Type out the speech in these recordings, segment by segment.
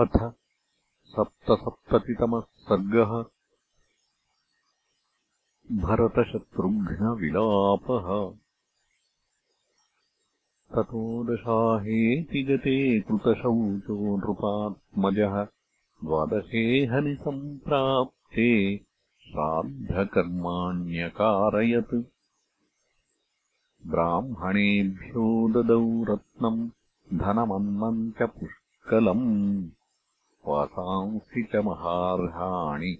अथ सप्तसप्ततितमः सर्गः। भरतशत्रुघ्नविलापः। ततो दशाहेति गते कृतशौचो नृपात्मजः द्वादशे हनिसम्प्राप्ते श्राद्धकर्माण्यकारयत्। ब्राह्मणेभ्यो ददौ रत्नम् धनमन्नम् च पुष्कलम् वासांसि च महार्हाणि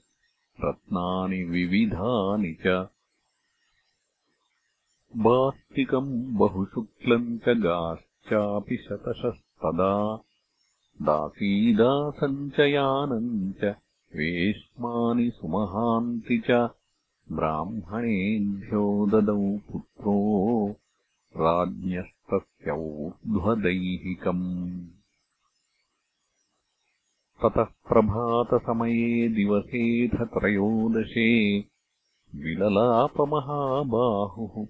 रत्नानि विविधानि च। बास्तिकम् बहुशुक्लम् च गाश्चापि शतशस्तदा दासीदासम् च यानम् च वेश्मानि सुमहान्ति च ब्राह्मणेभ्यो ददौ पुत्रो राज्ञस्तस्य ऊर्ध्वदैहिकम् ततः प्रभातसमये दिवसेऽथ त्रयोदशे विललापमहाबाहुः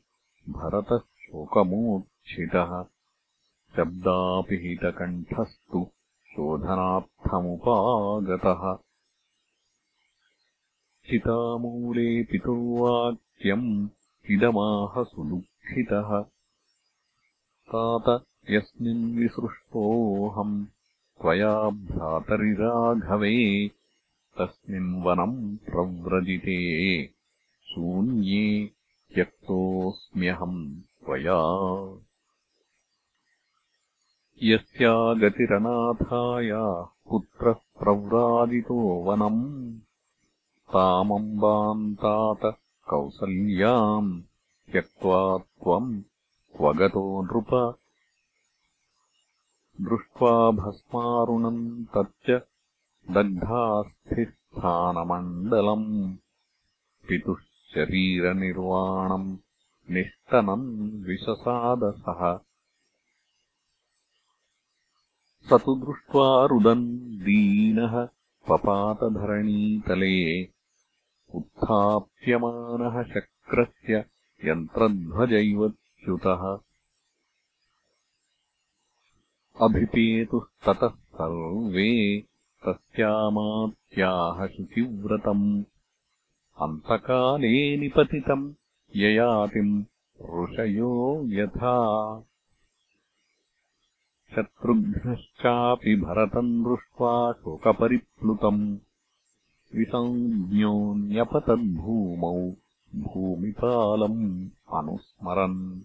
भरतः शोकमूर्च्छितः शब्दापिहितकण्ठस्तु शोधनार्थमुपागतः। चितामूले पितुर्वाक्यम् इदमाह सुदुःखितः तात यस्मिन्विसृष्टोऽहम् त्वया भ्रातरिराघवे तस्मिन् वनम् प्रव्रजिते। शून्ये त्यक्तोऽस्म्यहम् त्वया। यस्या गतिरनाथायाः पुत्रः प्रव्राजितो वनम् तामम्बान्तात कौसल्याम् त्यक्त्वा त्वम् क्व गतो नृप दृष्ट्वा भस्मारुणम् तच्च दग्धास्थिस्थानमण्डलम्। पितुः शरीरनिर्वाणम् निष्टनम् विशसादसः। स तु दृष्ट्वा रुदन् दीनः पपातधरणीतले। उत्थाप्यमानः शक्रस्य यन्त्रध्वजैव च्युतः अभिपेतुस्ततः सर्वे तस्यामात्याह शुचिव्रतम् अन्तकाले निपतितम् ययातिम् ऋषयो यथा। शत्रुघ्नश्चापि भरतम् दृष्ट्वा शोकपरिप्लुतम्। विसञ्ज्ञोऽन्यपतद्भूमौ भूमिपालम् अनुस्मरन्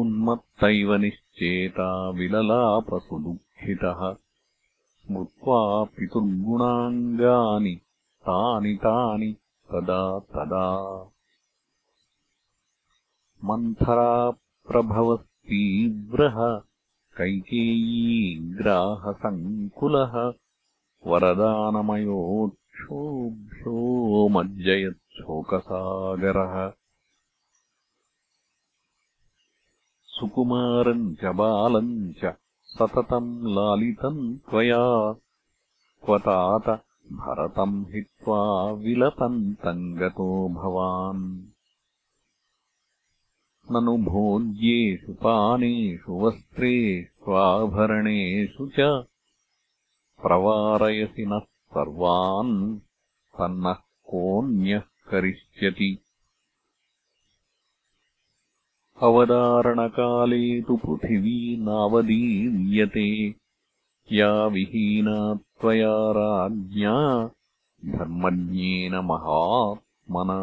उन्मत्तैव निश्चेता विललापसुदुःखितः स्मृत्वा पितुर्गुणाङ्गानि तानि तानि तदा तदा। मन्थराप्रभवस्तीव्रः कैकेयीग्राहसङ्कुलः वरदानमयोक्षोभ्योमज्जयच्छोकसागरः सुकुमारम् च बालम् च सततम् लालितम् त्वया क्व तात भरतम् हित्वा विलपन्तम् गतो भवान्। ननु भोज्येषु पानेषु वस्त्रेष्वाभरणेषु च प्रवारयसि नः सर्वान् तन्नः कोऽन्यः करिष्यति अवदारणकाले तु पृथिवी नावदीर्यते या विहीना त्वया राज्ञा धर्मज्ञेन महात्मना।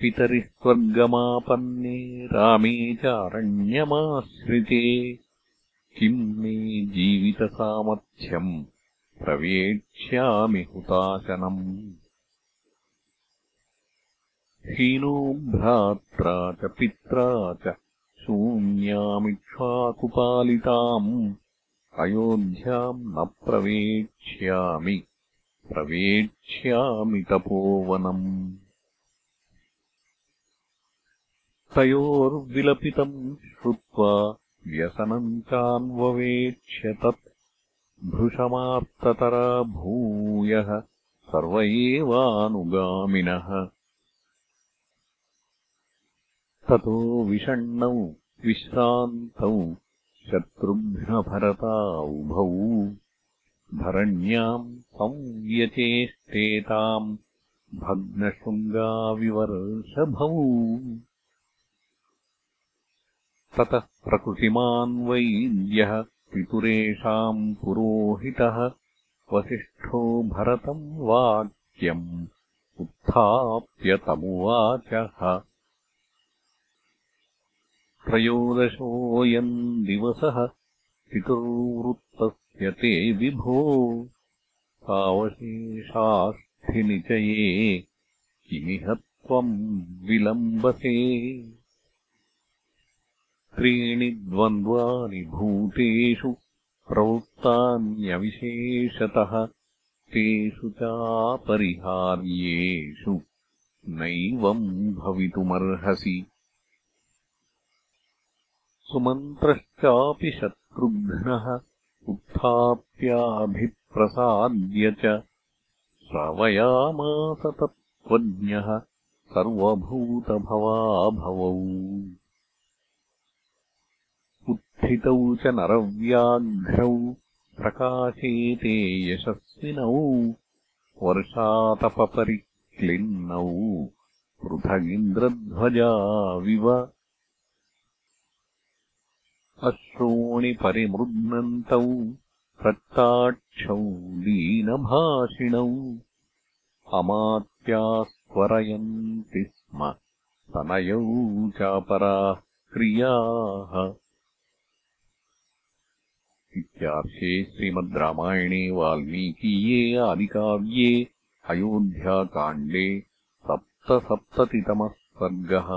पितरि स्वर्गमापन्ने रामे च अरण्यमाश्रिते किम् मे जीवितसामर्थ्यम् प्रवेक्ष्यामि हुताशनम् हीनो भ्रात्रा च पित्रा च शून्यामिक्ष्वाकुपालिताम्। अयोध्याम् न प्रवेक्ष्यामि। प्रवेक्ष्यामि तपोवनम्। तयोर्विलपितम् श्रुत्वा व्यसनम् चान्ववेक्ष्य तत् भृशमार्ततरा भूयः सर्व एवानुगामिनः ततो विषण्णौ विश्रान्तौ शत्रुघ्नभरता उभौ। धरण्याम् संव्यचेष्टेताम् भग्नशृङ्गाविवर्षभौ ततः प्रकृतिमान् वैद्यः पितुरेषाम् पुरोहितः वसिष्ठो भरतम् वाक्यम् उत्थाप्यतमुवाचः त्रयोदशोऽयम् दिवसः पितुर्वृत्तस्य ते विभो सावशेषास्थिनिचये किमिह त्वम् विलम्बसे? त्रीणि द्वन्द्वानि भूतेषु प्रवृत्तान्यविशेषतः तेषु चापरिहार्येषु नैवम् भवितुमर्हसि सुमन्त्रश्चापि शत्रुघ्नः उत्थाप्याभिप्रसाद्य च श्रावयामास तत्त्वज्ञः सर्वभूतभवाभवौ। उत्थितौ च नरव्याघ्रौ प्रकाशेते यशस्विनौ वर्षातपपरिक्लिन्नौ पृथगिन्द्रध्वजाविव अश्रूणिपरिमृद्नन्तौ रक्ताक्षौ दीनभाषिणौ अमात्यास्त्वरयन्ति स्म तनयौ चापराः क्रियाः। इत्यार्षे श्रीमद् रामायणे वाल्मीकीये आदिकाव्ये अयोध्याकाण्डे सप्तसप्ततितमः सर्गः